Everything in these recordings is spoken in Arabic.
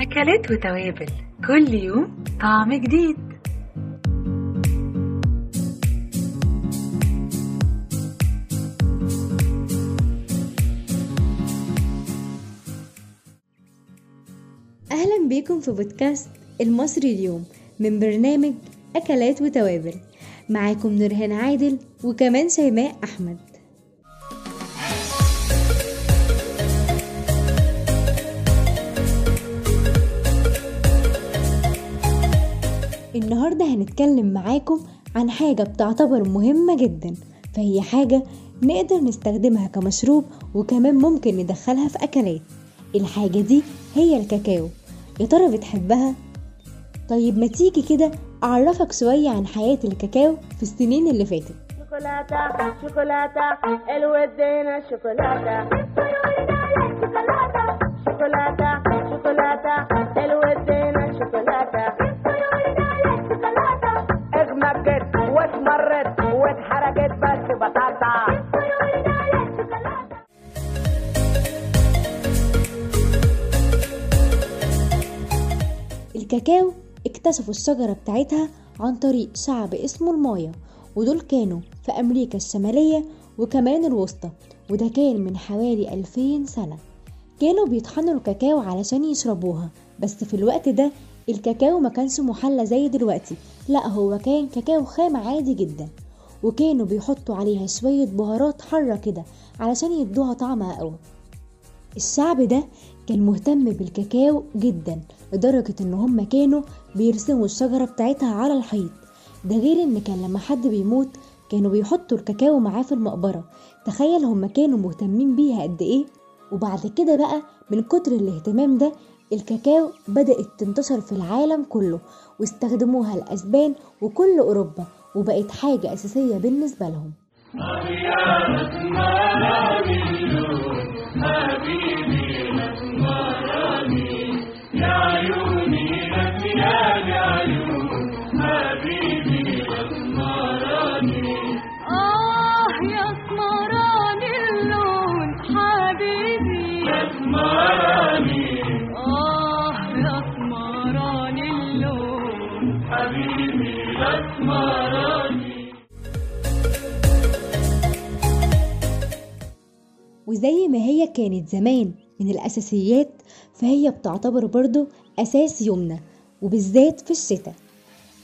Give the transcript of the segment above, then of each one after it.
أكلات وتوابل. كل يوم طعم جديد. أهلا بيكم في بودكاست المصري اليوم من برنامج أكلات وتوابل. معاكم نورهان عادل وكمان شيماء أحمد. النهاردة هنتكلم معاكم عن حاجة بتعتبر مهمة جدا فهي حاجة نقدر نستخدمها كمشروب وكمان ممكن ندخلها في أكلات. الحاجة دي هي الكاكاو. يا ترى بتحبها؟ طيب ما تيجي كده أعرفك شوية عن حياة الكاكاو في السنين اللي فاتت. شوكولاتة شوكولاتة الودينا شوكولاتة. شوكولاتة شوكولاتة. الكاكاو اكتشفوا الشجرة بتاعتها عن طريق شعب اسمه المايا ودول كانوا في أمريكا الشمالية وكمان الوسطى وده كان من حوالي ألفين سنة. كانوا بيطحنوا الكاكاو علشان يشربوها بس في الوقت ده الكاكاو ما كانش محلى زي دلوقتي لا هو كان كاكاو خام عادي جدا وكانوا بيحطوا عليها شوية بهارات حارة كده علشان يدوها طعم أقوى. الشعب ده كان مهتم بالكاكاو جدا لدرجة إن هم كانوا بيرسموا الشجرة بتاعتها على الحيط. ده غير إن كان لما حد بيموت كانوا بيحطوا الكاكاو معاه في المقبرة. تخيل هم كانوا مهتمين بيها قد إيه؟ وبعد كده بقى من كتر الاهتمام ده الكاكاو بدأت تنتشر في العالم كله واستخدموها الأسبان وكل أوروبا وبقت حاجة أساسية بالنسبة لهم. وزي ما هي كانت زمان من الأساسيات فهي بتعتبر برضو أساس يومنا وبالذات في الشتاء.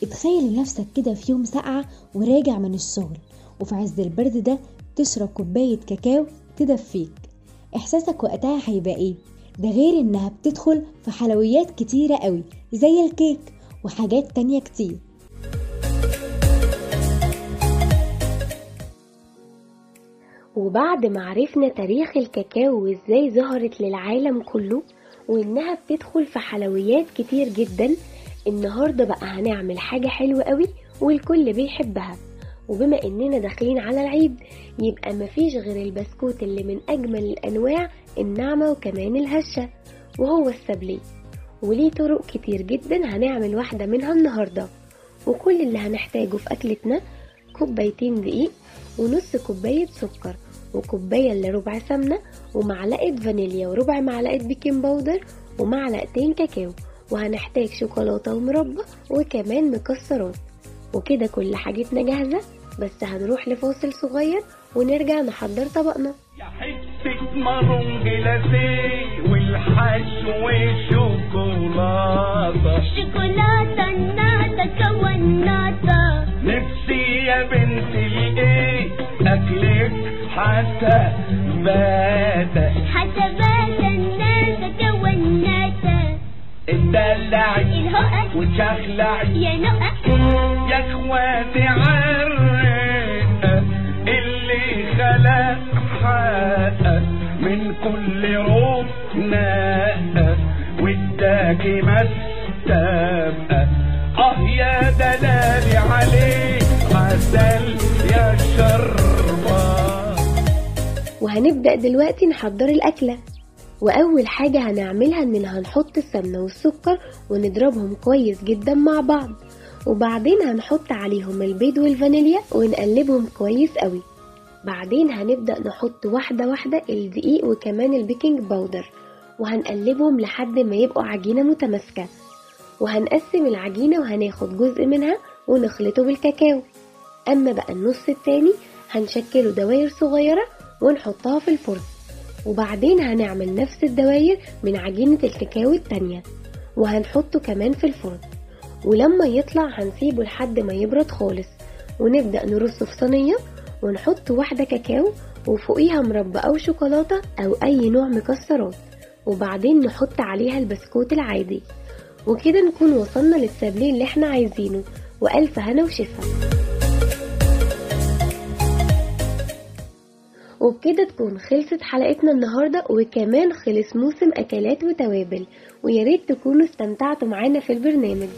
اتخيل نفسك كده في يوم ساقعة وراجع من الشغل وفي عز البرد ده تشرب كوباية كاكاو تدفيك إحساسك وقتها هيبقى إيه؟ ده غير إنها بتدخل في حلويات كتيرة قوي زي الكيك وحاجات تانية كتير وبعد ما عرفنا تاريخ الكاكاو وإزاي ظهرت للعالم كله وإنها بتدخل في حلويات كتير جدا النهاردة بقى هنعمل حاجة حلوة قوي والكل بيحبها. وبما إننا داخلين على العيد يبقى مفيش غير البسكوت اللي من أجمل الأنواع الناعمة وكمان الهشة وهو السبلي. وليه طرق كتير جدا هنعمل واحدة منها النهاردة. وكل اللي هنحتاجه في أكلتنا كوبايتين دقيق ونص كوباية سكر وكوباية إلا ربع سمنة ومعلقة فانيليا وربع معلقة baking powder ومعلقتين كاكاو. وهنحتاج شوكولاتة ومربى وكمان مكسرات. وكده كل حاجتنا جاهزة بس هنروح لفاصل صغير ونرجع نحضر طبقنا. يا حتة marron glacé والحشو شوكولاتة شوكولاتة ناتا كوناتا. نفسي يا بنت الايه أكلك حتى وتشخلعي يا نقة يا إخواتي عالرقة اللي خلق حقق من كل روح نقة واداكي مستبقى آه يا دلالي عليه عسل يا شربة. وهنبدأ دلوقتي نحضر الأكلة. وأول حاجة هنعملها إننا هنحط السمنة والسكر ونضربهم كويس جدا مع بعض. وبعدين هنحط عليهم البيض والفانيليا ونقلبهم كويس قوي. بعدين هنبدأ نحط واحدة واحدة الدقيق وكمان ال baking powder. وهنقلبهم لحد ما يبقوا عجينة متماسكة. وهنقسم العجينة وهناخد جزء منها ونخلطه بالكاكاو. أما بقى النص التاني هنشكله دواير صغيرة ونحطها في الفرن. وبعدين هنعمل نفس الدواير من عجينة الكاكاو التانية وهنحطه كمان في الفرن. ولما يطلع هنسيبه لحد ما يبرد خالص ونبدأ نرصه في صينية ونحط واحدة كاكاو وفوقيها مربى أو شوكولاتة أو أي نوع مكسرات وبعدين نحط عليها البسكوت العادي. وكده نكون وصلنا للسابليه اللي إحنا عايزينه وألف هنا وشفا. وبكده تكون خلصت حلقتنا النهاردة وكمان خلص موسم أكلات وتوابل. وياريت تكونوا استمتعتوا معانا في البرنامج.